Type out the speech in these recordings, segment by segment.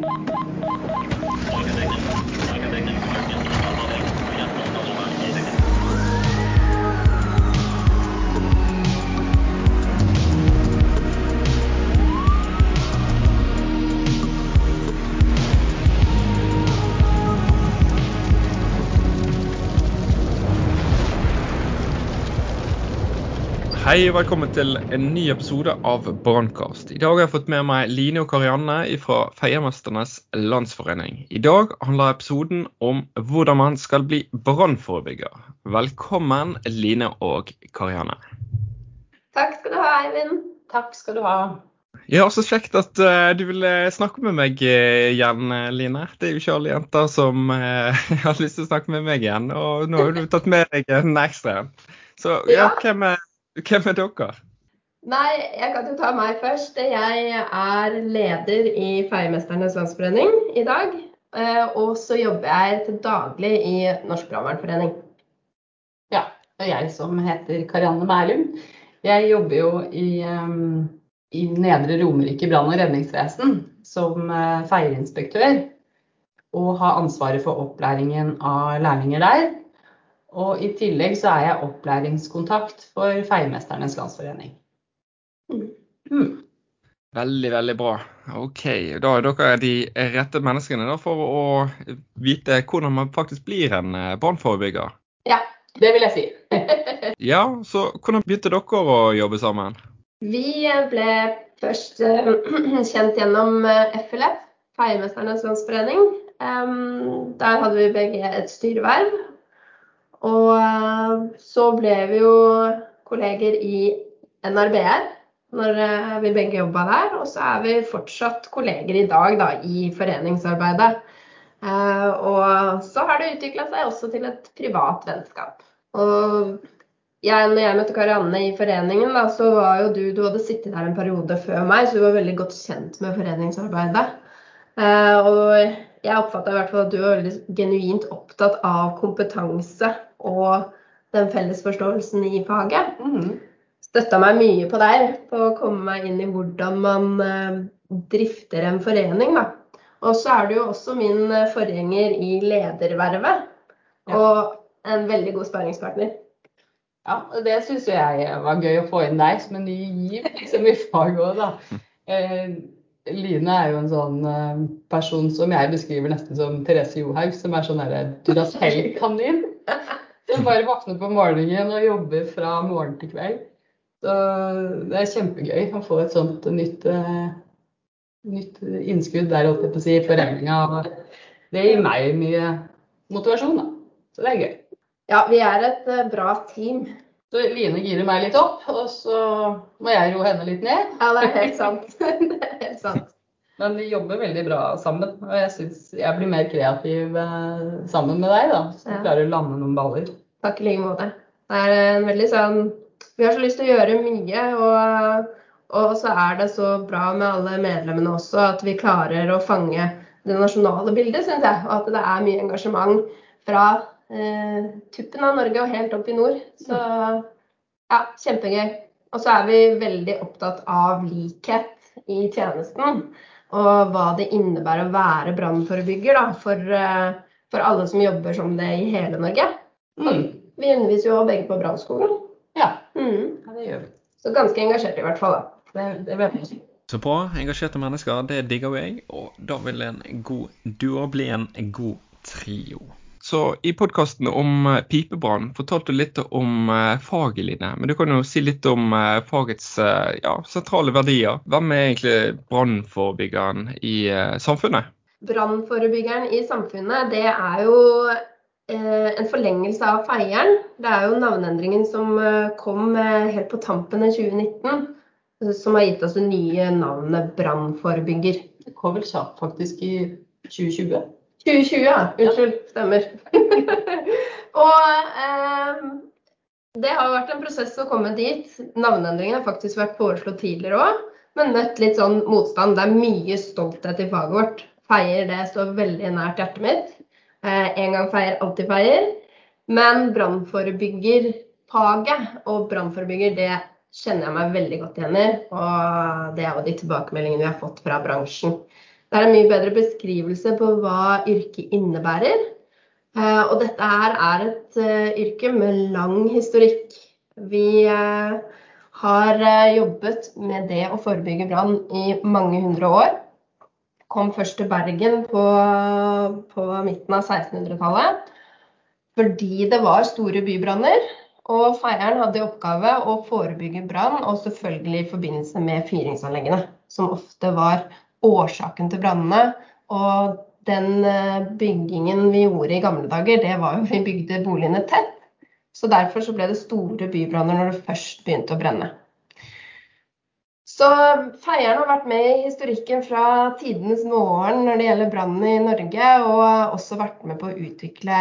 All connected. Hei og velkommen til en ny episode av Brannkast. I dag har jeg fått med meg Line og Karianne fra Feiermesternes Landsforening. I dag handler episoden om hvordan man skal bli brannforebygger. Velkommen Line og Karianne. Takk skal du ha, Eivind. Takk skal du ha. Ja, Så kjekt at uh, du ville snakke med meg uh, igjen, Line. Det er jo ikke alle jenter som uh, har lyst til å snakke med meg igjen. Og nå har du tatt med deg en ekstra. Så ja, hvem er hvem er dere? Nei, jeg kan jo ta meg først. Jeg er leder i Feiermesternes Landsforening i dag. Eh, og så jobber jeg til daglig i Norsk Brannvernforening. Ja, er jeg som heter Karianne Mælum. Jeg jobber jo i, um, i Nedre Romerike brann- og redningsvesen som uh, feierinspektør. Og har ansvaret for opplæringen av lærlinger der. Og i tillegg så er jeg opplæringskontakt for Feiermesternes Landsforening. Mm. Veldig, veldig bra. OK. Da er dere de rette menneskene da, for å vite hvordan man faktisk blir en eh, brannforebygger. Ja, det vil jeg si. ja, så hvordan begynte dere å jobbe sammen? Vi ble først uh, kjent gjennom FLF, Feiermesternes Landsforening. Der hadde vi begge et styreverv, og eh, så ble vi jo kolleger i NRBR når eh, vi begge jobba der. Og så er vi fortsatt kolleger i dag da, i foreningsarbeidet. Eh, og så har det utvikla seg også til et privat vennskap. Og jeg, når jeg møtte Karianne i foreningen, da, så var jo du Du hadde sittet der en periode før meg, så du var veldig godt kjent med foreningsarbeidet. og jeg oppfatta i hvert fall at du var veldig genuint opptatt av kompetanse og den felles forståelsen i faget. Mm. Støtta meg mye på der på å komme meg inn i hvordan man eh, drifter en forening. Da. Og så er du jo også min eh, forgjenger i ledervervet. Ja. Og en veldig god sparringspartner. Ja, og det syns jeg var gøy å få inn deg som en ny giv liksom, i faget òg, da. Eh, Line er jo en sånn eh, person som jeg beskriver nesten som Therese Johaug, som er sånn Duracell-kanin. Som bare våkner på morgenen og jobber fra morgen til kveld. Så det er kjempegøy å få et sånt nytt, uh, nytt innskudd der, holdt jeg på å si, i foreninga. Det gir meg mye motivasjon, da. Så det er gøy. Ja, vi er et bra team. Så Line girer meg litt opp, og så må jeg roe henne litt ned. Ja, det er helt sant. det er helt sant. Men vi jobber veldig bra sammen. Og jeg syns jeg blir mer kreativ eh, sammen med deg, da. Så du ja. klarer å lande noen baller. Takk i like måte. Det er en veldig sånn Vi har så lyst til å gjøre mye, og, og så er det så bra med alle medlemmene også at vi klarer å fange det nasjonale bildet, syns jeg. Og at det er mye engasjement fra tuppen av Norge og helt opp i nord. Så ja, kjempegøy. Og så er vi veldig opptatt av likhet i tjenesten og hva det innebærer å være brannforebygger for, eh, for, alle som jobber som det i hele Norge. Mm. Vi underviser jo begge på brannskolen. Ja. Mm. ja, det gjør vi. Så ganske engasjerte i hvert fall. da. Det, det vet jeg. Så bra. Engasjerte mennesker, det digger jeg. Og da vil en god duo bli en god trio. Så i podkasten om eh, pipebrann fortalte du litt om uh, faget, Line. Men du kan jo si litt om uh, fagets ja, sentrale verdier. Hvem er egentlig brannforebyggeren i samfunnet? Brannforebyggeren i samfunnet, det er jo en forlengelse av feieren. Det er jo navneendringen som kom helt på tampen i 2019, som har gitt oss det nye navnet brannforebygger. Det kom vel faktisk i 2020? 2020, ja. Unnskyld. Stemmer. og eh, det har vært en prosess å komme dit. Navneendringen har faktisk vært foreslått tidligere òg, men møtt litt sånn motstand. Det er mye stolthet i faget vårt. Feier, det står veldig nært hjertet mitt. Eh, en gang feier, alltid feier. Men brannforebyggerfaget og brannforebygger, det kjenner jeg meg veldig godt igjen i. Og det er jo de tilbakemeldingene vi har fått fra bransjen. Det er en mye bedre beskrivelse på hva yrket innebærer. Eh, og dette her er et eh, yrke med lang historikk. Vi eh, har jobbet med det å forebygge brann i mange hundre år. Kom først til Bergen på, på midten av 1600-tallet fordi det var store bybranner. Og feieren hadde i oppgave å forebygge brann, og selvfølgelig i forbindelse med fyringsanleggene, som ofte var årsaken til brannene. Og den eh, byggingen vi gjorde i gamle dager, det var jo vi bygde boligene tett. Så derfor så ble det store bybranner når det først begynte å brenne. Så Feieren har vært med i historikken fra tidenes morgen når det gjelder brannen i Norge, og også vært med på å utvikle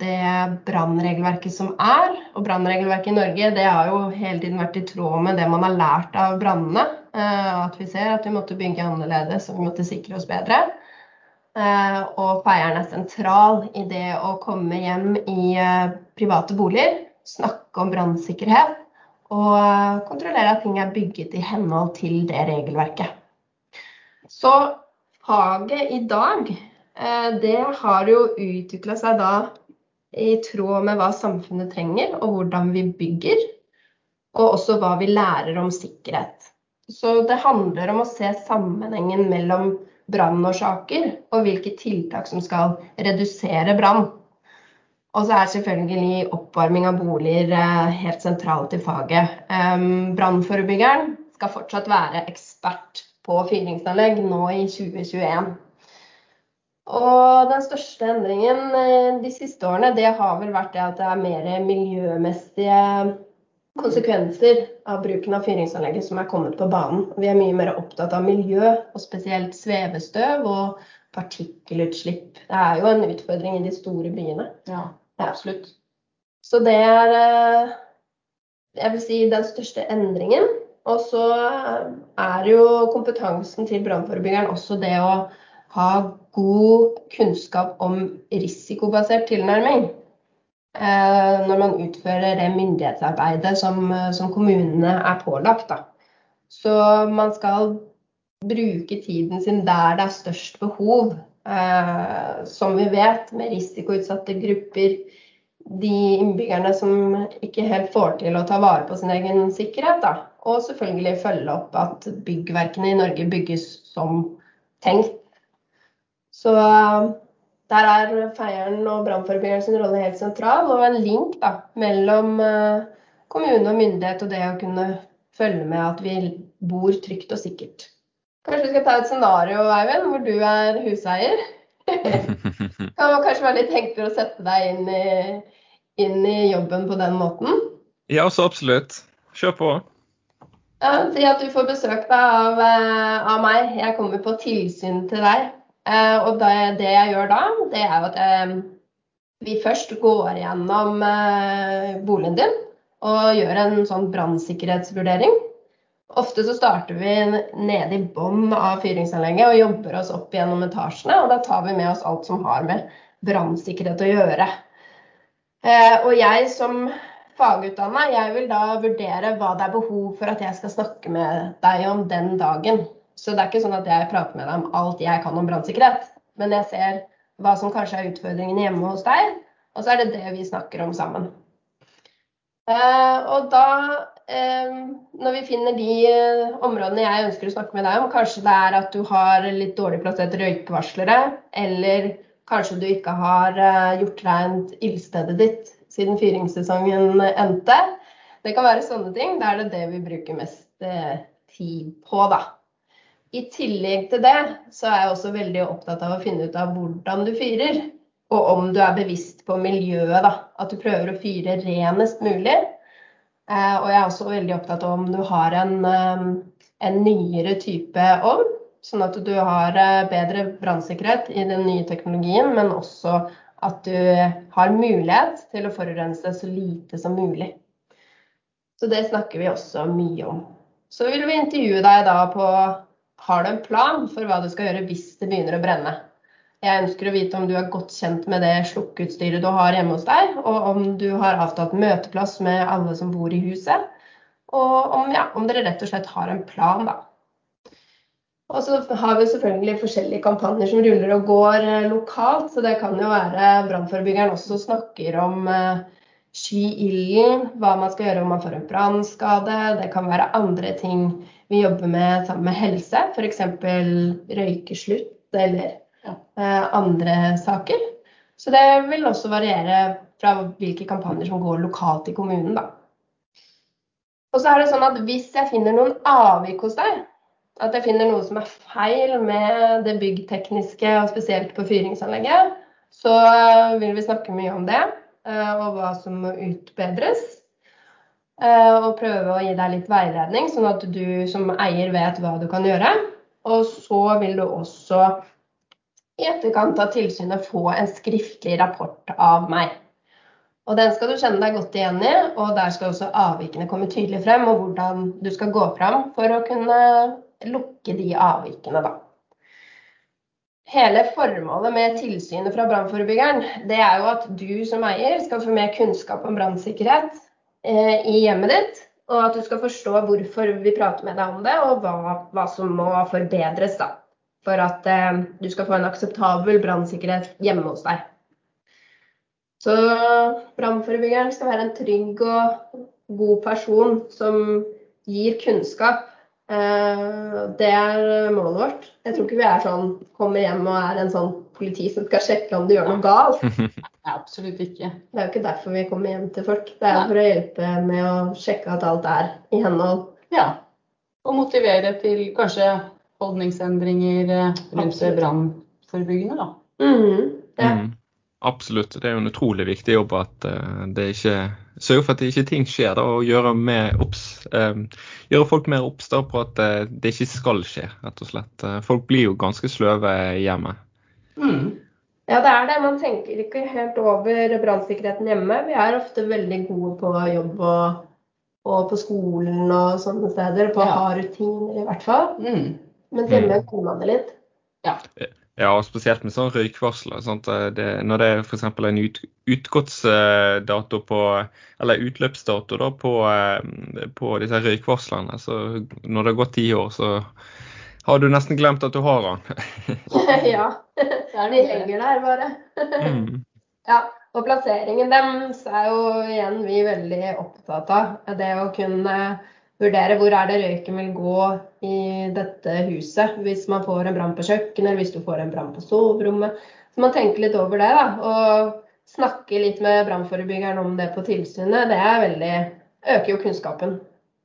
det brannregelverket som er. Og brannregelverket i Norge det har jo hele tiden vært i tråd med det man har lært av brannene. Eh, at vi ser at vi måtte bygge annerledes og vi måtte sikre oss bedre. Eh, og feieren er sentral i det å komme hjem i eh, private boliger, snakke om brannsikkerhet og kontrollere at ting er bygget i henhold til det regelverket. Så faget i dag, det har jo utvikla seg da i tråd med hva samfunnet trenger, og hvordan vi bygger. Og også hva vi lærer om sikkerhet. Så det handler om å se sammenhengen mellom brannårsaker og hvilke tiltak som skal redusere brann. Og så er selvfølgelig oppvarming av boliger eh, helt sentralt i faget. Brannforebyggeren skal fortsatt være ekspert på fyringsanlegg nå i 2021. Og den største endringen eh, de siste årene, det har vel vært det at det er mer miljømessige konsekvenser av bruken av fyringsanlegget som er kommet på banen. Vi er mye mer opptatt av miljø, og spesielt svevestøv og partikkelutslipp. Det er jo en utfordring i de store byene. Ja, absolutt. Så det er eh, jeg vil si den største endringen. Og så er jo kompetansen til brannforebyggeren også det å ha god kunnskap om risikobasert tilnærming. Eh, når man utfører det myndighetsarbeidet som, eh, som kommunene er pålagt. Da. Så man skal bruke tiden sin der det er størst behov. Eh, som vi vet, med risikoutsatte grupper, de innbyggerne som ikke helt får til å ta vare på sin egen sikkerhet. Da. Og selvfølgelig følge opp at byggverkene i Norge bygges som tenkt. Så der er feieren og brannforebyggeren sin rolle helt sentral, og en link da, mellom eh, kommune og myndighet og det å kunne følge med at vi bor trygt og sikkert. Kanskje vi skal ta et scenario, Eivind, hvor du er huseier. kan man kanskje være litt enklere å sette deg inn i, inn i, jobben på den måten? Ja, så absolutt. Kjør på. Ja, Si at du får besøk da, av, eh, av meg. Jeg kommer på tilsyn til deg. Eh, og det, det, jeg gjør da, det er at jeg, vi først går gjennom eh, boligen din og gjør en sånn brannsikkerhetsvurdering. Ofte så starter vi nede i bunnen av fyringsanlegget og jobber oss opp gjennom etasjene. Og da tar vi med oss alt som har med brannsikkerhet å gjøre. Eh, og jeg som fagutdanna, jeg vil da vurdere hva det er behov for at jeg skal snakke med deg om den dagen. Så det er ikke sånn at jeg prater med deg om alt jeg kan om brannsikkerhet. Men jeg ser hva som kanskje er utfordringene hjemme hos deg, og så er det det vi snakker om sammen. Eh, og da, eh, når vi finner de eh, områdene jeg ønsker å snakke med deg om, kanskje det er at du har litt dårlig plassert røykvarslere, eller kanskje du ikke har gjort rent ildstedet ditt siden fyringssesongen endte. Det kan være sånne ting. Da er det det vi bruker mest tid på, da. I tillegg til det så er jeg også veldig opptatt av å finne ut av hvordan du fyrer. Og om du er bevisst på miljøet, da. At du prøver å fyre renest mulig. Eh, og jeg er også veldig opptatt av om du har en, eh, en nyere type ovn. Sånn at du har eh, bedre brannsikkerhet i den nye teknologien, men også at du har mulighet til å forurense så lite som mulig. Så det snakker vi også mye om. Så vil vi intervjue deg da på har du en plan for hva du skal gjøre hvis det begynner å brenne? Jeg ønsker å vite om du er godt kjent med det slukkeutstyret du har hjemme hos deg, og om du har avtalt møteplass med alle som bor i huset. Og om, ja, om dere rett og slett har en plan, da. Og så har vi selvfølgelig forskjellige kampanjer som ruller og går eh, lokalt. Så det kan jo være brannforebyggeren også snakker om eh, sky ilden, hva man skal gjøre om man får en brannskade. Det kan være andre ting vi jobber med sammen med helse, f.eks. røykeslutt eller eh, andre saker. Så det vil også variere fra hvilke kampanjer som går lokalt i kommunen, da. Og så er det sånn at hvis jeg finner noen avvik hos deg, at jeg finner noe som er feil med det byggtekniske, og spesielt på fyringsanlegget, så eh, vil vi snakke mye om det, eh, og hva som må utbedres. Eh, og prøve å gi deg litt veiledning, sånn at du som eier vet hva du kan gjøre. Og så vil du også i etterkant av tilsynet få en skriftlig rapport av meg. Og Den skal du kjenne deg godt igjen i, og der skal også avvikene komme tydelig frem, og hvordan du skal gå fram for å kunne lukke de avvikene, da. Hele formålet med tilsynet fra brannforebyggeren, det er jo at du som eier skal få mer kunnskap om brannsikkerhet i hjemmet ditt. Og at du skal forstå hvorfor vi prater med deg om det, og hva, hva som må forbedres. da, For at eh, du skal få en akseptabel brannsikkerhet hjemme hos deg. Så brannforebyggeren skal være en trygg og god person som gir kunnskap Eh, det er målet vårt. Jeg tror ikke vi er sånn, kommer hjem og er en sånn politi som skal sjekke om du gjør noe galt. Nei, absolutt ikke. Det er jo ikke derfor vi kommer hjem til folk. Det er for å hjelpe med å sjekke at alt er i henhold. Ja. Og motivere til kanskje holdningsendringer eh, rundt det brannforebyggende, da. Mm, ja. Mm. Absolutt. Det er jo en utrolig viktig jobb at uh, det ikke sørger for at ikke ting skjer. Da, og gjøre, obs, um, gjøre, folk mer obs på at det ikke skal skje, rett og slett. Folk blir jo ganske sløve hjemme. Mm. Ja, det er det. Man tenker ikke helt over brannsikkerheten hjemme. Vi er ofte veldig gode på jobb og, og på skolen og sånne steder. På å ha rutiner, i hvert fall. Mm. Mens hjemme mm. man det litt. Ja. Ja, og spesielt med sånn røykvarsler. Det, når det er f.eks. en ut, utgåtsdato på Eller utløpsdato da, på, eh, på disse røykvarslene, så når det har gått ti år, så har du nesten glemt at du har den. ja. De henger der bare. mm. Ja, og plasseringen deres er jo igjen vi veldig opptatt av. Det å kunne vurdere hvor er det røyken vil gå i dette huset hvis man får en brann på kjøkkenet, eller hvis du får en brann på soverommet. Så man tenker litt over det, da. Og snakke litt med brannforebyggeren om det på tilsynet. Det er veldig øker jo kunnskapen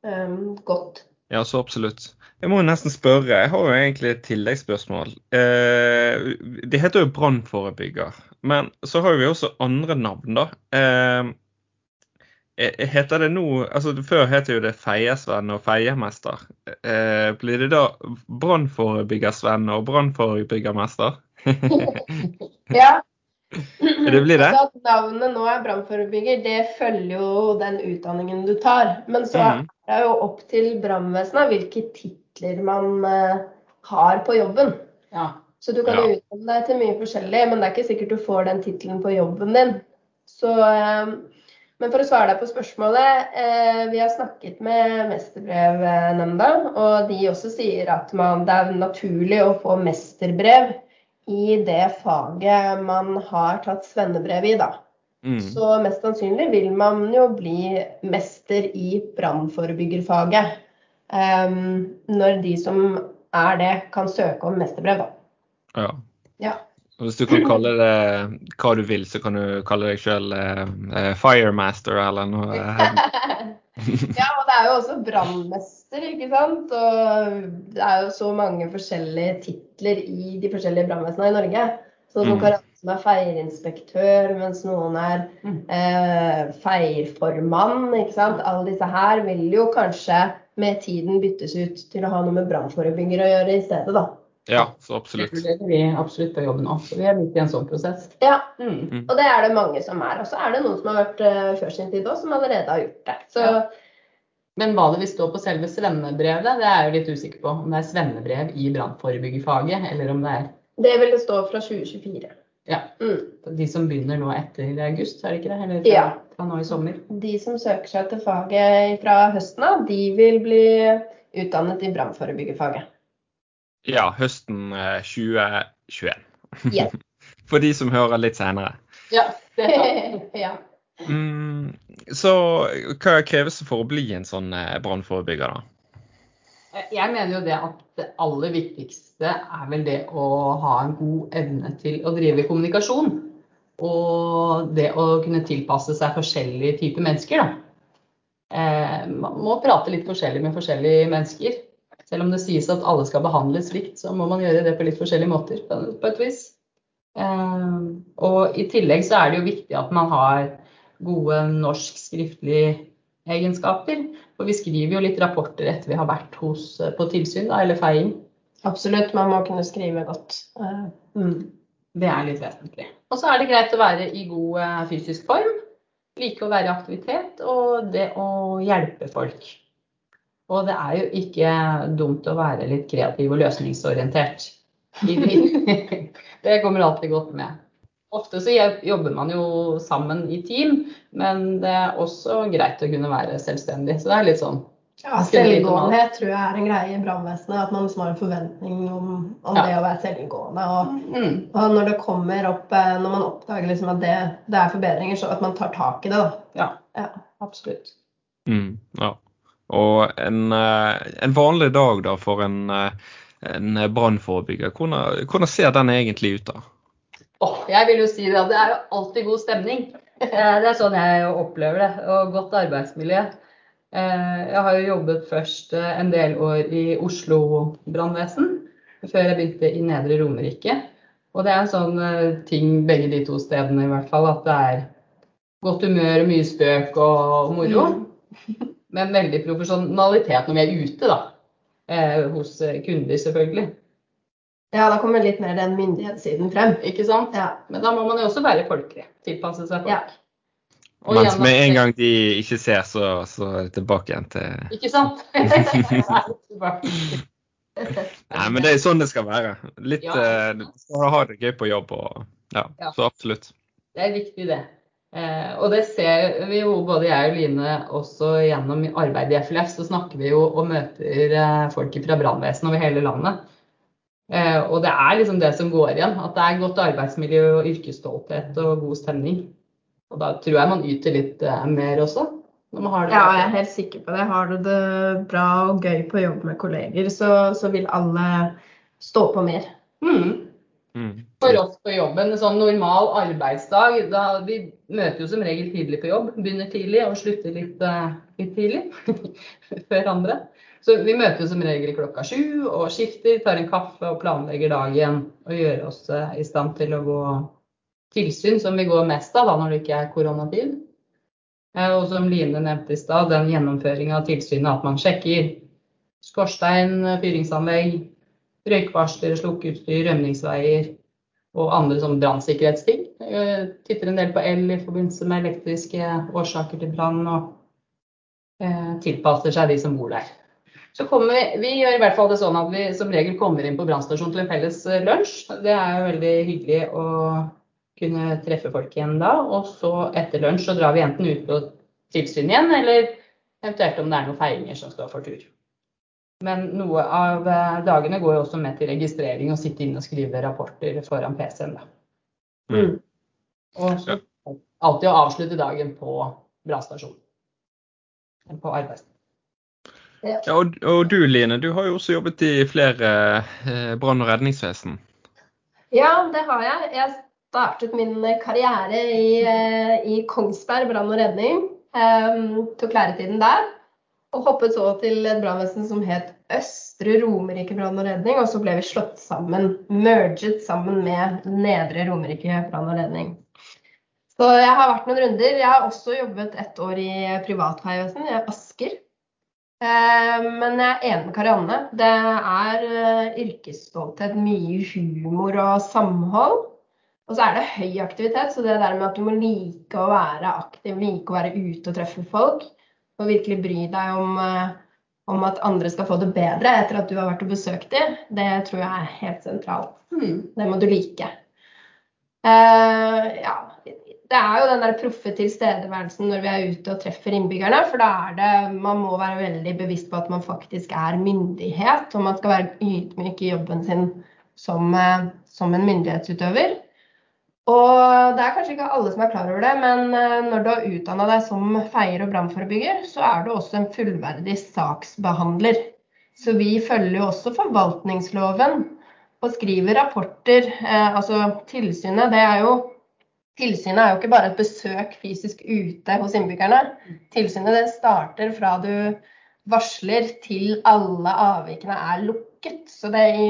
um, godt. Ja, så absolutt. Jeg må nesten spørre, jeg har jo egentlig et tilleggsspørsmål. Eh, det heter jo brannforebygger, men så har vi også andre navn, da. Eh, Eh, heter det nå altså Før het jo det Feiesvenn og Feiemester. Eh, blir det da Brannforebyggersvenn og Brannforebyggermester? ja. Det blir det? Altså at navnet nå er brannforebygger, det følger jo den utdanningen du tar. Men så mm. er det jo opp til brannvesenet hvilke titler man uh, har på jobben. Ja. Så du kan jo ja. utdanne deg til mye forskjellig, men det er ikke sikkert du får den tittelen på jobben din. Så uh, men for å svare deg på spørsmålet. Eh, vi har snakket med Mesterbrevnemnda, og de også sier at man, det er naturlig å få mesterbrev i det faget man har tatt svennebrev i, da. Mm. Så mest sannsynlig vil man jo bli mester i brannforebyggerfaget. Um, når de som er det, kan søke om mesterbrev, da. Ja. ja. Hvis du kan kalle det hva du vil, så kan du kalle deg sjøl eh, eh, Firemaster eller noe. ja, og det er jo også brannmester, ikke sant. Og det er jo så mange forskjellige titler i de forskjellige brannvesenene i Norge. Så noen mm. som er feirinspektør, mens noen er mm. eh, feirformann. ikke sant? Alle disse her vil jo kanskje med tiden byttes ut til å ha noe med brannforebygger å gjøre i stedet, da. Ja, så absolutt. Det er vi absolutt på jobben nå. Så vi er midt i en sånn prosess. Ja, mm. mm. og det er det mange som er. Og så er det noen som har vært uh, før sin tid òg, som allerede har gjort det. Så... Ja. Men hva det vil stå på selve svennebrevet, det er jeg jo litt usikker på. Om det er svennebrev i brannforebyggerfaget, eller om det er Det vil det stå fra 2024. Ja. Mm. De som begynner nå etter august, er det ikke det? Eller fra, ja. Fra nå i sommer? De som søker seg til faget fra høsten av, de vil bli utdannet i brannforebyggerfaget. Ja, høsten eh, 2021. Yeah. For de som hører litt senere. Ja, det er ja. Mm, så hva kreves for å bli en sånn eh, brannforebygger, da? Jeg mener jo det at det aller viktigste er vel det å ha en god evne til å drive kommunikasjon. Og det å kunne tilpasse seg forskjellige typer mennesker. Da. Eh, man må prate litt forskjellig med forskjellige mennesker. Selv om det sies at alle skal behandles likt, så må man gjøre det på litt forskjellige måter. på et vis. Eh, og i tillegg så er det jo viktig at man har gode norsk skriftlige egenskaper. For vi skriver jo litt rapporter etter vi har vært hos, eh, på tilsyn da, eller feiing. Absolutt. Man må kunne skrive godt. Mm. Det er litt vesentlig. Og så er det greit å være i god eh, fysisk form. Like å være i aktivitet og det å hjelpe folk. Og det er jo ikke dumt å være litt kreativ og løsningsorientert. det. det kommer alltid godt med. Ofte så jobber man jo sammen i team, men det er også greit å kunne være selvstendig. Så det er litt sånn Ja, selvgåenhet tror jeg er en greie i brannvesenet. At man liksom har en forventning om, om Ja. det å være selvgående. Og, mm, og når det kommer opp, eh, når man oppdager liksom at det, det er forbedringer, så at man tar tak i det. da. Ja, Ja. absolutt. Mm, ja. Og en, eh, en vanlig dag da for en, eh, en brannforebygger, hvordan, hvordan ser den egentlig ut da? Oh, jeg vil jo si det det er jo alltid god stemning. Det er sånn jeg opplever det. Og godt arbeidsmiljø. Eh, Jeg har jo jobbet først eh, en del år i Oslo brannvesen, før jeg begynte i Nedre Romerike. Og det er en sånn eh, ting begge de to stedene i hvert fall, at det er godt humør, mye spøk og moro. Men veldig profesjonalitet når vi er ute, da. Eh, Hos kunder, selvfølgelig. ja, da kommer litt mer den myndighetssiden frem. Ikke sant? Ja. Men da må man jo også være folkelig. Tilpasse seg folk. Ja. Og Mens med en gang de ikke ser, så, så er det tilbake igjen til Ikke sant? Nei, men det er sånn det skal være. Litt Ja. eh, Du skal ha det gøy på jobb og Ja, Ja. så absolutt. Det er viktig, det. Eh, og det ser vi jo, både jeg og Line, også gjennom arbeid i FLF, så snakker vi jo og møter eh, folk fra brannvesenet over hele landet. Eh, og det er liksom det som går igjen. At det er godt arbeidsmiljø og yrkesstolthet og god stemning. Og da tror jeg man yter litt eh, mer også. Når man har det. Ja, jeg er helt sikker på det. Har du det bra og gøy på jobb med kolleger, så, så vil alle stå på mer. Mm. Mm. For oss på jobben, en sånn normal arbeidsdag, da vi møter jo som regel tidlig på jobb. Begynner tidlig og slutter litt, eh, litt tidlig før andre. Så vi møter jo som regel klokka sju og skifter, tar en kaffe og planlegger dagen. Og gjør oss eh, i stand til å gå tilsyn, som vi går mest av da når det ikke er koronatid. Eh, Og som Line nevnte i stad, den gjennomføringa av tilsynet, at man sjekker skorstein, fyringsanlegg, røykvarsler, slukkeutstyr, rømningsveier og andre som brannsikkerhetsting. Eh, Titter en del på el i forbindelse med elektriske årsaker til brann, og eh, tilpasser seg de som bor der. Så kommer vi, vi gjør i hvert fall det sånn at vi som regel kommer inn på brannstasjonen til en felles lunsj. Det er jo veldig hyggelig å kunne treffe folk igjen da. Og så etter lunsj så drar vi enten ut på tilsyn igjen, eller eventuelt om det er noen feiringer som står for tur. Men noe av eh, dagene går jo også med til registrering og sitte inne og skrive rapporter foran PC-en. da. Mm. Og alltid å avslutte dagen på brannstasjonen. På arbeidstid. Ja, og, og du Line, du har jo også jobbet i flere eh, brann- og redningsvesen. Ja, det har jeg. Jeg startet min karriere i, eh, i Kongsberg brann og redning. Um, tok læretiden der. Og hoppet så til et brannvesen som het Østre Romerike brann og redning. Og så ble vi slått sammen, merget sammen med Nedre Romerike brann og redning. Så jeg har vært noen runder. Jeg har også jobbet ett år i privatveivesen i Asker. Eh, Men jeg er enig med Karianne. Det er eh, yrkesstolthet, mye humor og samhold. Og så er det høy aktivitet, så det der med at du må like å være aktiv, like å være ute og treffe folk, og virkelig bry deg om, eh, om at andre skal få det bedre etter at du har vært og besøkt dem, det tror jeg er helt sentralt. Mm. Det må du like. Uh, ja, det er jo den der proffe tilstedeværelsen når vi er ute og treffer innbyggerne. For da er det Man må være veldig bevisst på at man faktisk er myndighet, og man skal være ydmyk i jobben sin som, eh, som en myndighetsutøver. Og det er kanskje ikke alle som er klar over det, men eh, når du har utdanna deg som feier og brannforebygger, så er du også en fullverdig saksbehandler. Så vi følger jo også forvaltningsloven og skriver rapporter. Eh, altså tilsynet, det er jo Tilsynet er jo ikke bare et besøk fysisk ute hos innbyggerne. Tilsynet det starter fra du varsler til alle avvikene er lukket. Så det i,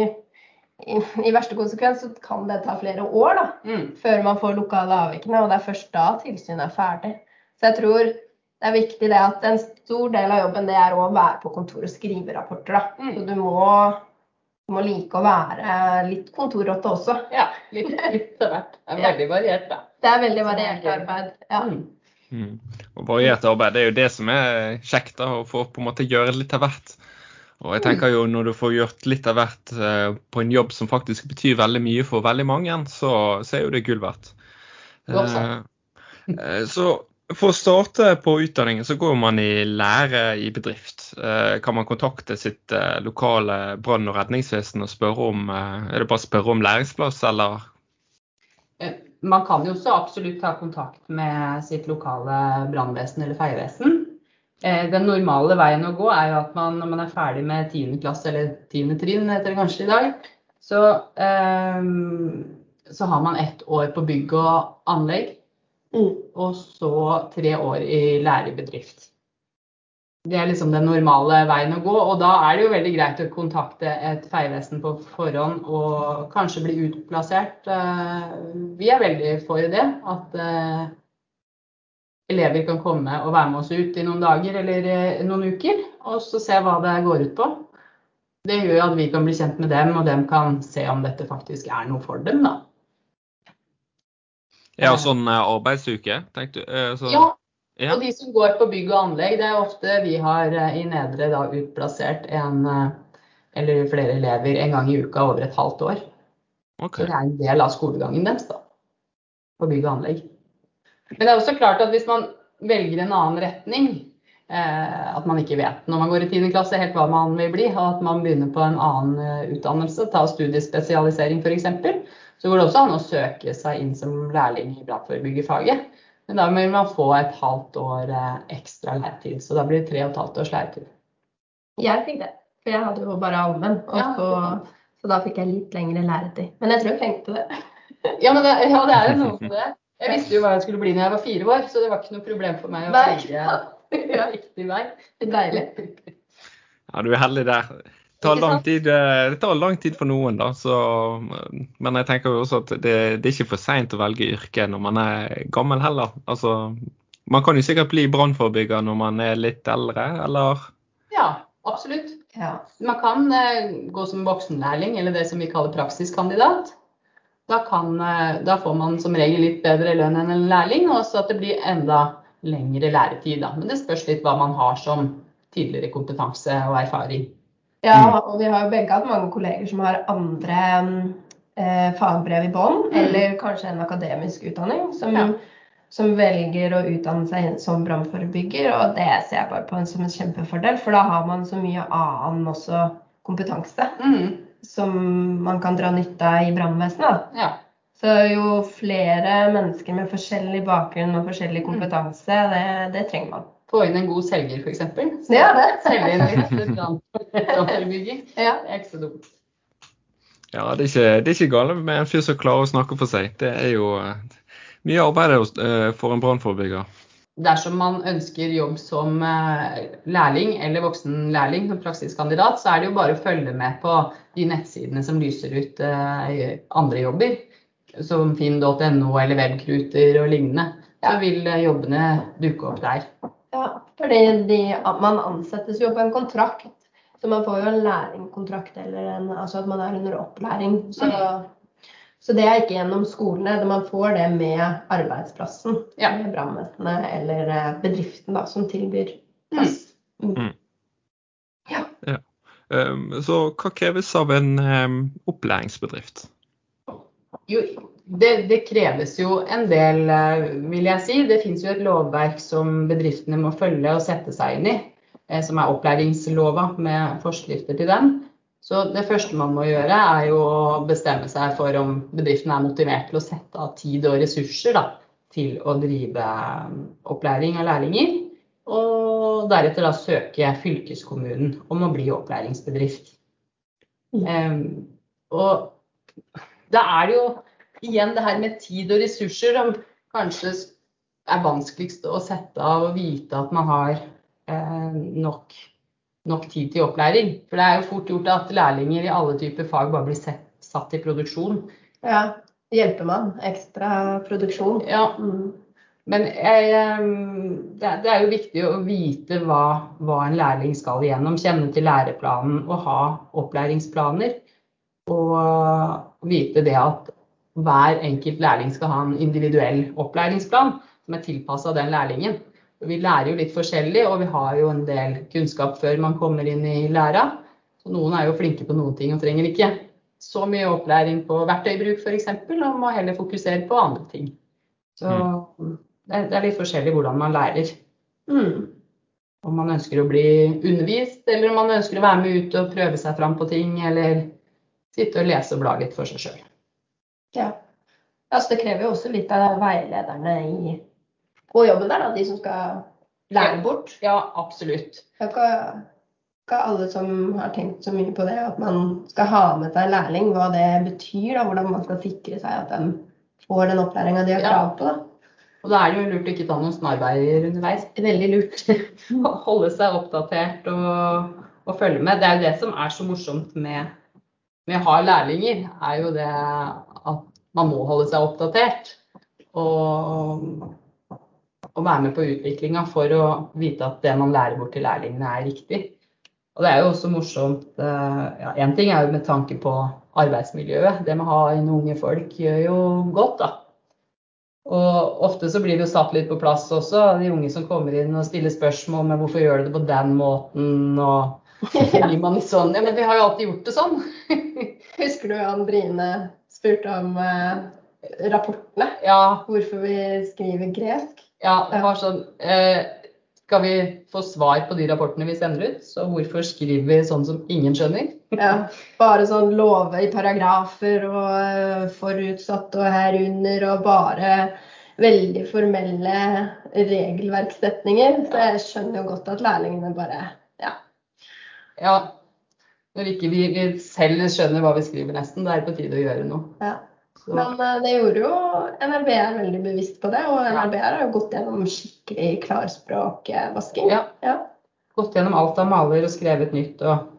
i, i verste konsekvens så kan det ta flere år da, Mm. før man får lukka alle avvikene. Og det er først da tilsynet er ferdig. Så jeg tror det er viktig det at en stor del av jobben det er å være på kontor og skrive rapporter. Da. Mm. Så du må, du må like å være litt kontorrotte også. Ja, litt, litt av hvert. Det er veldig variert, da. Det er veldig er variert arbeid. Ja. Mm. Mm. Og variert arbeid, det er jo det som er kjekt, da, å få på en måte gjøre litt av hvert. Og jeg tenker jo når du får gjort litt av hvert eh, på en jobb som faktisk betyr veldig mye for veldig mange, så, så er jo det gull verdt. Eh, eh, så for å starte på utdanningen, så går man i lære i bedrift. Kan man kontakte sitt lokale brann- og redningsvesen og spørre om Er det bare å spørre om læringsplass, eller? Man kan jo så absolutt ta kontakt med sitt lokale brannvesen eller feievesen. Eh, Den normale veien å gå er jo at man når man er ferdig med 10. klasse, eller 10. trinn heter det kanskje i dag, så, eh, så har man ett år på bygg og anlegg, Mm. og så tre år i lærebedrift. Det er liksom den normale veien å gå, og da er det jo veldig greit å kontakte et feivesen på forhånd og kanskje bli utplassert. Eh, Vi er veldig for det, at elever kan komme og være med oss ut i noen dager eller eh, noen uker, og så se hva det går ut på. Det gjør at vi kan bli kjent med dem, og dem kan se om dette faktisk er noe for dem, da. Ja, sånn eh, arbeidsuke, tenkte du? Eh, Så, Ja, ja. Og de som går på bygg og anlegg, det er ofte vi har i Nedre da utplassert en eller flere elever en gang i uka over et halvt år. Okay. Så det er en del av skolegangen deres da, på bygg og anlegg. Men det er også klart at hvis man velger en annen retning, eh, at man ikke vet når man går i 10. klasse helt hva man vil bli, og at man begynner på en annen eh, utdannelse, ta studiespesialisering f.eks., så går det også an å søke seg inn som lærling i brannforebyggerfaget. Men da vil man få et halvt år eh, ekstra læretid, så da blir det tre og et halvt års læretid. Jeg fikk det, for jeg hadde jo bare allmenn. Ja, så, så da fikk jeg litt lengre læretid. Men jeg tror jeg trengte det. Ja, men det, ja, det er jo noe med det. Jeg visste jo hva jeg skulle bli når jeg var fire år, så det var ikke noe problem for meg å velge riktig vei. Deilig. Ja, du er heldig der. Det tar lang tid, eh, det tar lang tid for noen, da. Så, men jeg tenker jo også at det, det er ikke for seint å velge yrke når man er gammel heller. Altså, man kan jo sikkert bli brannforebygger når man er litt eldre, eller? Ja, absolutt. Ja. Man kan eh, gå som voksenlærling, eller det som vi kaller praksiskandidat. Da, kan, eh, da får man som regel litt bedre lønn enn en lærling, og så at det blir enda lengre læretid. Da. Men det spørs litt hva man har som tidligere kompetanse og erfaring. ja, og vi har jo begge hatt mange kolleger som har andre eh, fagbrev i bånn, Mm. eller kanskje en akademisk utdanning, som, Ja. som velger å utdanne seg som brannforebygger. Og det ser jeg bare på som en kjempefordel, for da har man så mye annen også kompetanse Mm, som man kan dra nytte av i brannvesenet. ja. Så jo flere mennesker med forskjellig bakgrunn og forskjellig Mm. kompetanse, det, det trenger man. Få inn en god selger, f.eks. Ja, det. Selge inn litt brannforebygging. Ja. Det er ikke så dumt. Ja, det er ikke, det er ikke galt med en fyr som klarer å snakke for seg. Det er jo eh, mye arbeid eh, for en brannforebygger. Dersom man ønsker jobb som eh, lærling eller voksen lærling som praksiskandidat, så er det jo bare å følge med på de nettsidene som lyser ut eh, andre jobber, som finn.no eller webkruter og lignende. Så vil eh, jobbene dukke opp der. Ja, fordi de, man ansettes jo på en kontrakt. Så man får jo en lærlingkontrakt eller en, altså at man er under opplæring. Så, så det er ikke gjennom skolene. Man får det med arbeidsplassen. Ja. Med brannvesenet eller eh, bedriften da, som tilbyr plass. Mm. Um, så hva kreves av en um, opplæringsbedrift? Jo, det, det, kreves jo en del, eh, vil jeg si. Det finnes jo et lovverk som bedriftene må følge og sette seg inn i, eh, som er opplæringslova med forskrifter til den. Så det første man må gjøre, er jo å bestemme seg for om bedriften er motivert til å sette av tid og ressurser da, til å drive opplæring av lærlinger. Og deretter da søke fylkeskommunen om å bli opplæringsbedrift. Um, og da er det jo igjen det her med tid og ressurser som kanskje er vanskeligst å sette av og vite at man har eh, nok, nok, tid til opplæring. For det er jo fort gjort at lærlinger i alle typer fag bare blir sett, satt i produksjon. Ja. Hjelper man. Ekstra produksjon. Ja. Mm. Men jeg, eh, det er jo viktig å vite hva, hva en lærling skal igjennom. Kjenne til læreplanen og ha opplæringsplaner. Og vite det at hver enkelt lærling skal ha en individuell opplæringsplan som er tilpassa den lærlingen. Vi lærer jo litt forskjellig, og vi har jo en del kunnskap før man kommer inn i læra. Så noen er jo flinke på noen ting og trenger ikke så mye opplæring på verktøybruk f.eks., og må heller fokusere på andre ting. Så mm. det er litt forskjellig hvordan man lærer. Mm. Om man ønsker å bli undervist, eller om man ønsker å være med ut og prøve seg fram på ting, eller sitte og lese og bla litt for seg sjøl. Ja. Altså, det krever jo også litt av veilederne i, på jobben der, da, de som skal lære bort. Ja, absolutt. Det er ikke, ikke, alle som har tenkt så mye på det, at man skal ha med seg lærling, hva det betyr. da, Hvordan man skal sikre seg at de får den opplæringa de har krav på. da. Og da er det jo lurt å ikke ta noen snarveier underveis. Veldig lurt. Holde seg oppdatert og, og, følge med. Det er jo det som er så morsomt med, med å ha lærlinger, er jo det at man må holde seg oppdatert. Og, og være med på utviklinga for å vite at det man lærer bort til lærlingene, er riktig. Og det er jo også morsomt ja, En ting er jo med tanke på arbeidsmiljøet. Det med å ha inn unge folk gjør jo godt, da. Og ofte så blir det jo satt litt på plass også, de unge som kommer inn og stiller spørsmål med hvorfor gjør du det på den måten, og blir man litt sånn Ja, men vi har jo alltid gjort det sånn. Husker du Andrine spurte om eh, rapportene. Ja. Hvorfor vi skriver gresk. Ja, det var sånn eh, Skal vi få svar på de rapportene vi sender ut, så hvorfor skriver vi sånn som ingen skjønner? ja, Bare sånn love i paragrafer og uh, forutsatt og herunder og bare veldig formelle regelverkssetninger. Så jeg skjønner jo godt at lærlingene bare ja. Ja, når ikke vi selv skjønner hva vi skriver nesten, da er det på tide å gjøre noe. Ja. Men uh, det gjorde jo NRB er veldig bevisst på det, og NRB har jo gått gjennom skikkelig klarspråkvasking. Ja. ja. Gått gjennom alt av maler og skrevet nytt og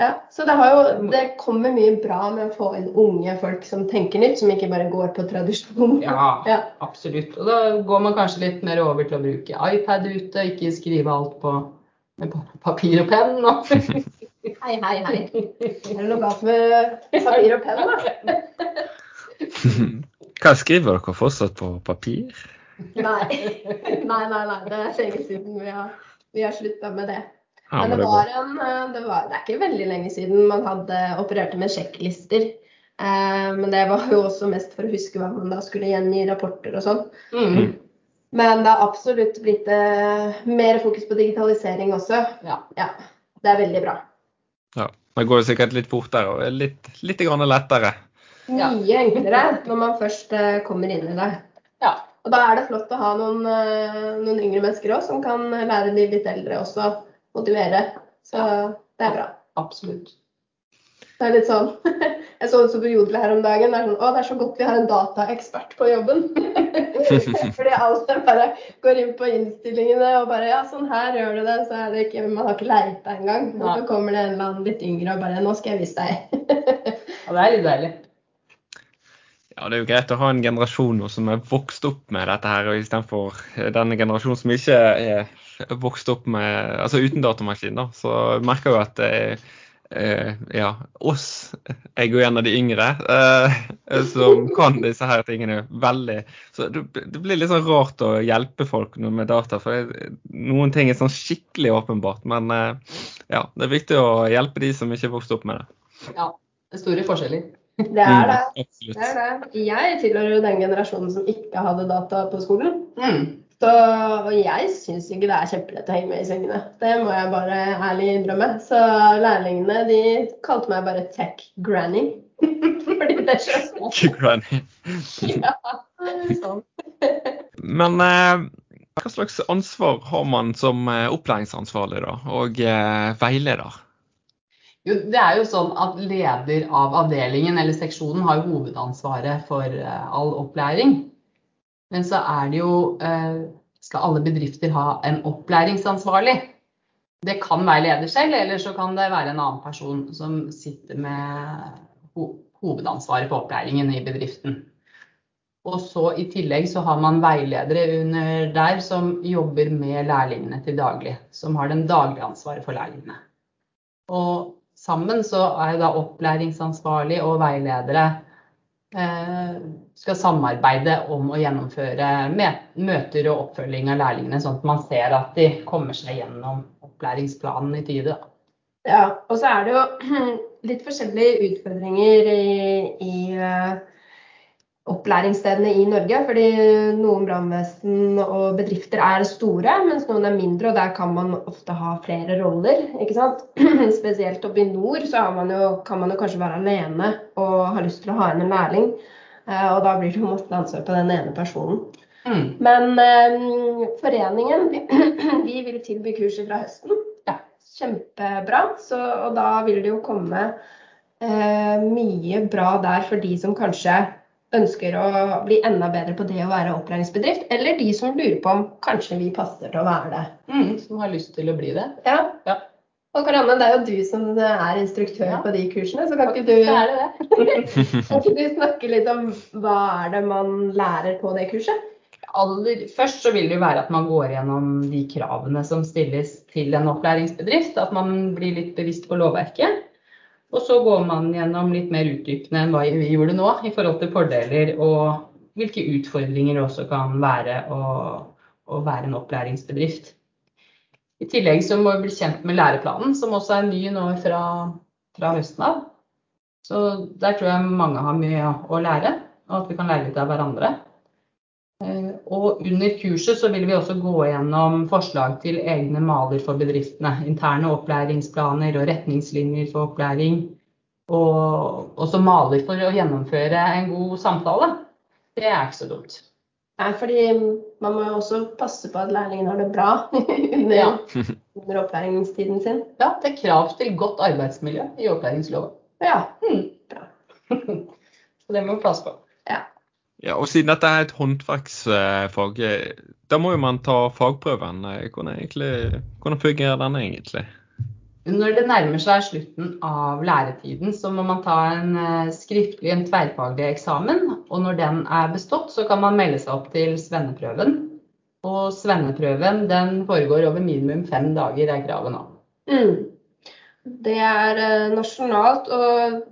ja, så det, jo, det, kommer mye bra med å få inn unge folk som tenker nytt, som ikke bare går på tradisjon. Ja, ja, absolutt. Og da går man kanskje litt mer over til å bruke iPad ute, ikke skrive alt på papir og penn. Hei, hei, hei. Er det noe galt med papir og penn, da? Hva skriver dere fortsatt på papir? Nei. Nei, nei, nei. Det er lenge siden vi har, vi har slutta med det. Ja, men det, var en, eh, det, var, det er ikke veldig lenge siden man hadde opererte med sjekklister. Eh, men det var jo også mest for å huske hva man da skulle gjengi rapporter og sånn. Mm. Men det har absolutt blitt eh, mer fokus på digitalisering også. Ja. ja. Det er veldig bra. Ja, Det går jo sikkert litt fortere og litt, litt lettere. Mye enklere når man først eh, kommer inn i det. Ja. Og da er det flott å ha noen, eh, noen yngre mennesker òg som kan lære de litt eldre også motivere. Så det er bra. Absolutt. Det er litt sånn Jeg så det på Jodel her om dagen. Det er sånn Å, det er så godt vi har en dataekspert på jobben. Fordi alle bare går inn på innstillingene og bare Ja, sånn her gjør du det. Så er det ikke Man har ikke leita engang. Og så kommer det en eller annen litt yngre og bare Nå skal jeg vise deg. ja, det er litt deilig. Ja, Det er jo greit å ha en generasjon nå som er vokst opp med dette her, og istedenfor denne generasjonen som ikke er vokst opp med, altså uten datamaskin. da, Så merker jo at det er eh, ja, oss, jeg er en av de yngre, eh, som kan disse her tingene veldig. Så det, det, blir litt sånn rart å hjelpe folk med data, for noen ting er sånn skikkelig åpenbart. Men eh, ja, det er viktig å hjelpe de som ikke er vokst opp med det. Ja, det er store forskjeller. Det er det. Mm, det, er det. Jeg tilhører jo den generasjonen som ikke hadde data på skolen. Mm. Så jeg syns ikke det er kjempelett å henge med i svingene. Det må jeg bare ærlig innrømme. Så lærlingene de kalte meg bare tech granny. Fordi det skjønner jeg. Granny. Ja, sånn. Men eh, hva slags ansvar har man som eh, opplæringsansvarlig da, og eh, veileder? Jo, det er jo sånn at leder av avdelingen eller seksjonen har jo hovedansvaret for eh, all opplæring. Men så er det jo eh, Skal alle bedrifter ha en opplæringsansvarlig? Det kan være leder selv, eller så kan det være en annen person som sitter med hovedansvaret for opplæringen i bedriften. Og så I tillegg så har man veiledere under der som jobber med lærlingene til daglig. Som har den daglige ansvaret for lærlingene. Og sammen så er jo da opplæringsansvarlig og veiledere eh, skal samarbeide om å gjennomføre møter og oppfølging av lærlingene, sånn at man ser at de kommer seg gjennom opplæringsplanen i tide. Ja, og så er det jo litt forskjellige utfordringer i, i eh, opplæringsstedene i Norge. Fordi noen brannvesen og bedrifter er store, mens noen er mindre. Og der kan man ofte ha flere roller. ikke sant? Spesielt oppe i nord så har man jo, kan man jo kanskje være alene og ha lyst til å ha inn en lærling. Eh, Og da blir det jo masse ansvar på den ene personen. Mm. Men eh, foreningen vi, vi vil tilby kurset fra høsten. Ja. Kjempebra. Så, og da vil det jo komme eh, mye bra der for de som kanskje ønsker å bli enda bedre på det å være opplæringsbedrift, eller de som lurer på om kanskje vi passer til å være det. Mm, som har lyst til å bli det. Ja. Ja. Og Karanne, det er jo du som er instruktør Ja. på de kursene, så kan ikke du, er det det. kan du snakke litt om hva er det man lærer på det kurset? aller først så vil det jo være at man går gjennom de kravene som stilles til en opplæringsbedrift. At man blir litt bevisst på lovverket. Og så går man gjennom litt mer utdypende enn hva vi gjorde nå, i forhold til fordeler og hvilke utfordringer det også kan være å, å være en opplæringsbedrift. I tillegg så må vi bli kjent med læreplanen, som også er ny nå fra, fra høsten av. Så der tror jeg mange har mye å lære, og at vi kan lære litt av hverandre. Eh, Og under kurset så vil vi også gå gjennom forslag til egne maler for bedriftene. Interne opplæringsplaner og retningslinjer for opplæring. Og også maler for å gjennomføre en god samtale. Det er ikke så dumt. Nei, fordi man må jo også passe på at lærlingen har det bra under, Ja. under opplæringstiden sin. Ja, det er krav til godt arbeidsmiljø i opplæringsloven. Ja. bra. Så det må vi passe på. Ja, og siden dette er et håndverksfag, eh, da må jo man ta fagprøven. Eh, Hvordan, egentlig, hvordan fungerer den egentlig? Når det nærmer seg slutten av læretiden, så må man ta en eh, skriftlig, en tverrfaglig eksamen. Og når den er bestått, så kan man melde seg opp til svenneprøven. Og svenneprøven den foregår over minimum fem dager, er kravet nå. Mm. Det er nasjonalt, og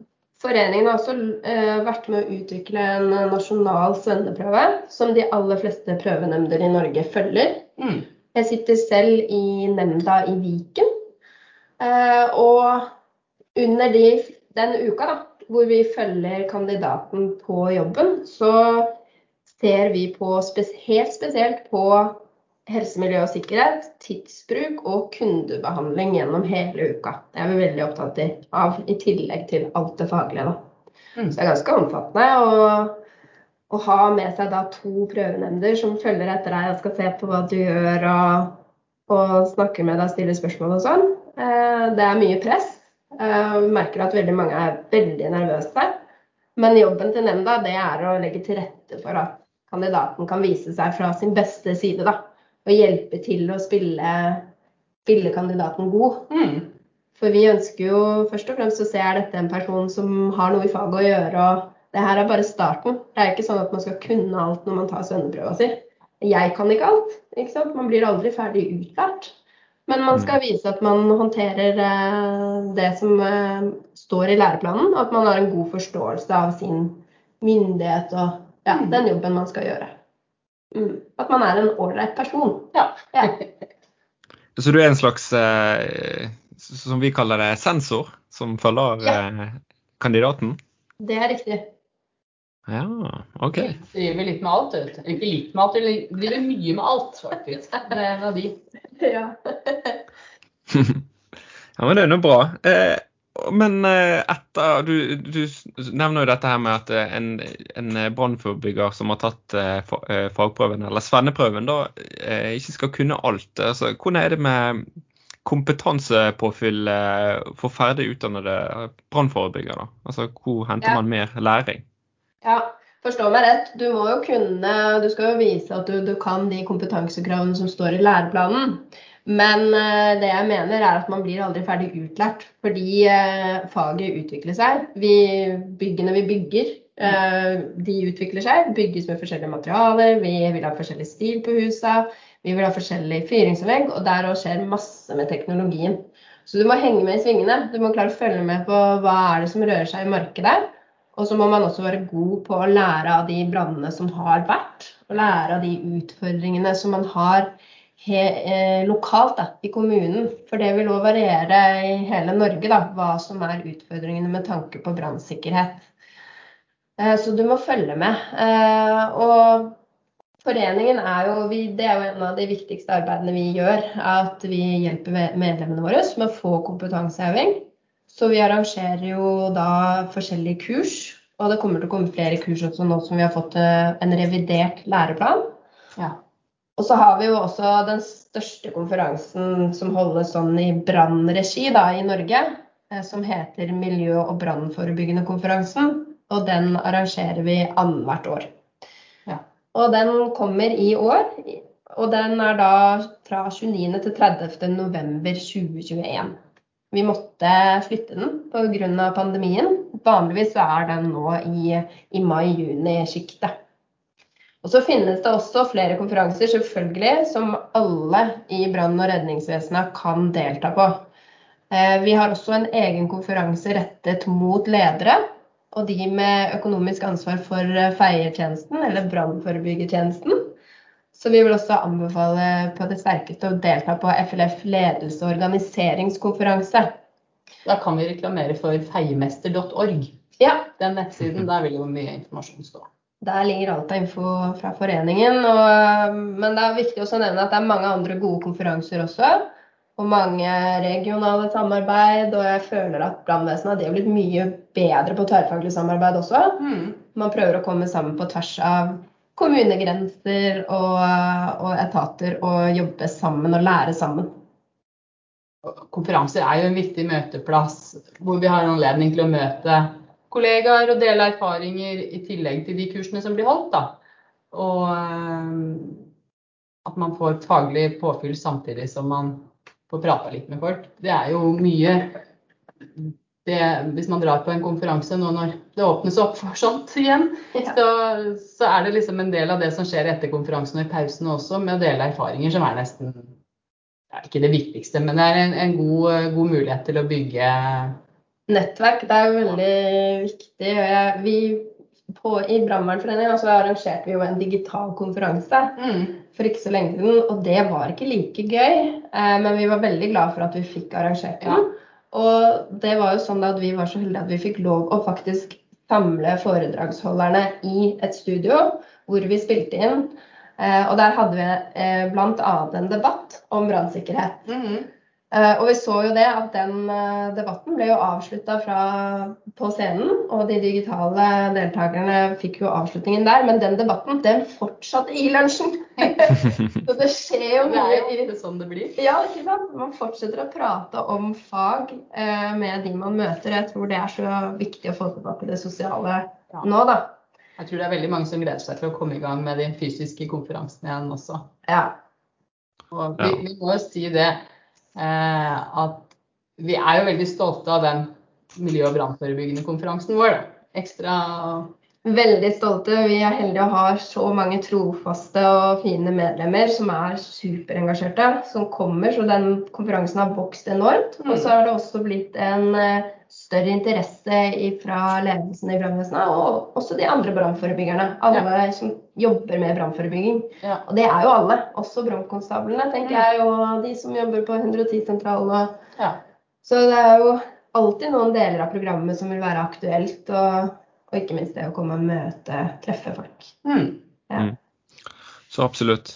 foreningen har også eh, vært med å utvikle en nasjonal svenneprøve, som de aller fleste prøvenemnder i Norge følger. Mm. Jeg sitter selv i nemnda i Viken. Eh, og under de, den uka da, hvor vi følger kandidaten på jobben, så ser vi på helt spesielt på helse, miljø og sikkerhet, tidsbruk og kundebehandling gjennom hele uka. Det er vi veldig opptatt av, i tillegg til alt det faglige. Mm. Så det er ganske omfattende. Å ha med seg da to prøvenemnder som følger etter deg og skal se på hva du gjør og, og snakker med deg og stiller spørsmål og sånn, eh, det er mye press. Eh, Vi merker at veldig mange er veldig nervøse. Men jobben til nemnda det er å legge til rette for at kandidaten kan vise seg fra sin beste side. da, Og hjelpe til å spille, spille kandidaten god. Mm. For vi ønsker jo først og fremst å se er dette en person som har noe i faget å gjøre. og Det her er bare starten. Det er ikke sånn at man skal kunne alt når man tar svenneprøva si. Jeg kan ikke alt. ikke sant? Man blir aldri ferdig utlært. Men man skal vise at man håndterer eh, det som eh, står i læreplanen. og At man har en god forståelse av sin myndighet og ja, den jobben man skal gjøre. Mm. At man er en ålreit person. Ja. Ja. Så du er en slags, eh, som vi kaller det, sensor, som følger Ja. eh, kandidaten? Det er riktig. Ja, OK. Du driver litt med alt. vet du. Ikke litt med alt, du driver mye med alt, faktisk. Det er en av de. Ja. Ja, men det er nå bra. Eh, men eh, etter du, du nevner jo dette her med at eh, en, en brannforebygger som har tatt eh, fa- eh, fagprøven, eller svenneprøven, da eh, ikke skal kunne alt. Altså, hvordan er det med kompetansepåfyll eh, for ferdig utdannede brannforebyggere? Altså, hvor henter Ja. man mer læring? Ja, forstå meg rett. Du må jo kunne Du skal jo vise at du, du kan de kompetansekravene som står i læreplanen. Men eh, det jeg mener er at man blir aldri ferdig utlært. Fordi eh, faget utvikler seg. Vi, byggene vi bygger, eh, de utvikler seg. Bygges med forskjellige materialer. Vi vil ha forskjellig stil på husa. Vi vil ha forskjellig fyringsanlegg. Og der òg skjer masse med teknologien. Så du må henge med i svingene. Du må klare å følge med på hva er det som rører seg i markedet. Og så må man også være god på å lære av de brannene som har vært, og lære av de utfordringene som man har lokalt da, i kommunen. For det vil òg variere i hele Norge da, hva som er utfordringene med tanke på brannsikkerhet. Eh, så du må følge med. Eh, og foreningen er jo, det er jo en av de viktigste arbeidene vi gjør. At vi hjelper medlemmene våre med å få kompetanseheving. Så vi arrangerer jo da forskjellige kurs, og det kommer til å komme flere kurs også nå som vi har fått eh, en revidert læreplan. Ja. Og så har vi jo også den største konferansen som holdes sånn i brannregi i Norge, eh, som heter Miljø- og brannforebyggende konferansen. Og den arrangerer vi annethvert år. Ja. Og den kommer i år, og den er da fra 29. til 30. november 2021. Vi måtte flytte den pga. pandemien. Vanligvis er den nå i, i mai-juni-sjiktet. Og så finnes det også flere konferanser selvfølgelig, som alle i brann- og redningsvesenet kan delta på. Eh, Vi har også en egen konferanse rettet mot ledere og de med økonomisk ansvar for feiertjenesten eller brannforebyggertjenesten. Så vi vil også anbefale på det sterkeste å delta på FLF ledelse- og organiseringskonferanse. Da kan vi reklamere for feiemester.org. Ja, Den nettsiden, der vil jo mye informasjon stå. Der ligger alt av info fra foreningen. Og, men det er viktig også å nevne at det er mange andre gode konferanser også. Og mange regionale samarbeid. Og jeg føler at brannvesenet har blitt mye bedre på tverrfaglig samarbeid også. Man prøver å komme sammen på tvers av kommunegrenser og, og etater og jobbe sammen og lære sammen. Konferanser er jo en viktig møteplass hvor vi har anledning til å møte kollegaer og dele erfaringer i tillegg til de kursene som blir holdt. Da. Og eh, at man får faglig påfyll samtidig som man får prata litt med folk. Det er jo mye det, Hvis man drar på en konferanse nå når det åpnes opp for sånt igjen, Ja. så, så er det liksom en del av det som skjer etter konferansen og i pausene også, med å dele erfaringer som er nesten ja, ikke det viktigste, men det er en, en god, god mulighet til å bygge Nettverk det er jo veldig viktig. og Jeg, vi, på, I Brannvernforeningen så arrangerte vi jo en digital konferanse for ikke så lenge siden. Og det var ikke like gøy, eh, men vi var veldig glad for at vi fikk arrangert den. Og det var jo sånn at vi var så heldige at vi fikk lov å faktisk samle foredragsholderne i et studio hvor vi spilte inn. Eh, og der hadde vi eh, bl.a. en debatt om brannsikkerhet. Eh, og vi så jo det at den eh, debatten ble jo avslutta på scenen, og de digitale deltakerne fikk jo avslutningen der. Men den debatten, den fortsatte i lunsjen. så det skjer jo mye. Det er jo sånn det blir. Ja, ikke sant? Man fortsetter å prate om fag eh, med de man møter. Jeg tror det er så viktig å få tilbake det sosiale Ja. nå, da. Jeg tror det er veldig mange som gleder seg til å komme i gang med de fysiske konferansene igjen også. Ja. Og vi, Ja. vi må jo si det eh, at vi er jo veldig stolte av den miljø- og brannforebyggende konferansen vår. Da. Ekstra Veldig stolte. Vi er heldige å ha så mange trofaste og fine medlemmer som er superengasjerte, som kommer. Så den konferansen har vokst enormt. Og så har det også blitt en eh, større interesse fra ledelsen i brannvesenet, og også de andre brannforebyggerne. Alle som jobber med brannforebygging. ja. Og det er jo alle. Også brannkonstablene, tenker jeg, og de som jobber på 110-sentralen. ja. så det er jo alltid noen deler av programmet som vil være aktuelt. Og Og ikke minst det å komme og møte, treffe folk. Mm. Ja. Mm. Så absolutt.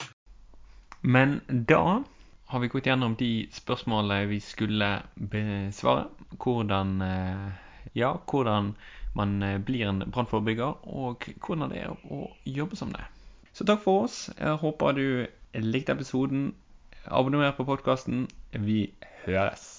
Men da har vi gått gjennom de spørsmålene vi skulle besvare. Hvordan, eh, ja, hvordan man eh, blir en brannforebygger, og hvordan det er å jobbe som det. Så takk for oss. Jeg håper du likte episoden. Abonner på podkasten. Vi høres.